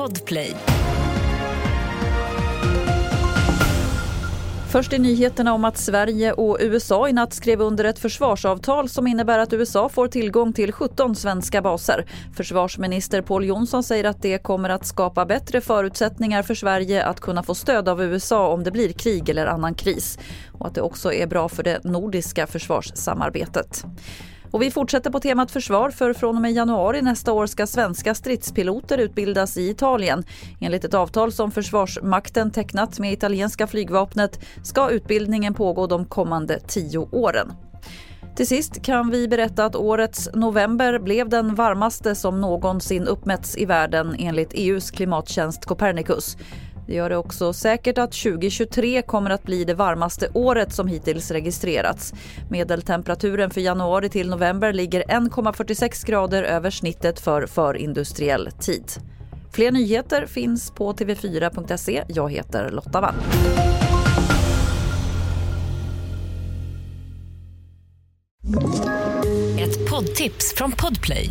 Podplay. Först i nyheterna om att Sverige och USA i natt skrev under ett försvarsavtal som innebär att USA får tillgång till 17 svenska baser. Försvarsminister Paul Jonsson säger att det kommer att skapa bättre förutsättningar för Sverige att kunna få stöd av USA om det blir krig eller annan kris. Och att det också är bra för det nordiska försvarssamarbetet. Och vi fortsätter på temat försvar för från och med januari nästa år ska svenska stridspiloter utbildas i Italien. Enligt ett avtal som Försvarsmakten tecknat med italienska flygvapnet ska utbildningen pågå de kommande tio åren. Till sist kan vi berätta att årets november blev den varmaste som någonsin uppmätts i världen enligt EUs klimattjänst Copernicus. Det gör det också säkert att 2023 kommer att bli det varmaste året som hittills registrerats. Medeltemperaturen för januari till november ligger 1,46 grader över snittet för förindustriell tid. Fler nyheter finns på tv4.se. Jag heter Lotta Wall. Ett poddtips från Podplay.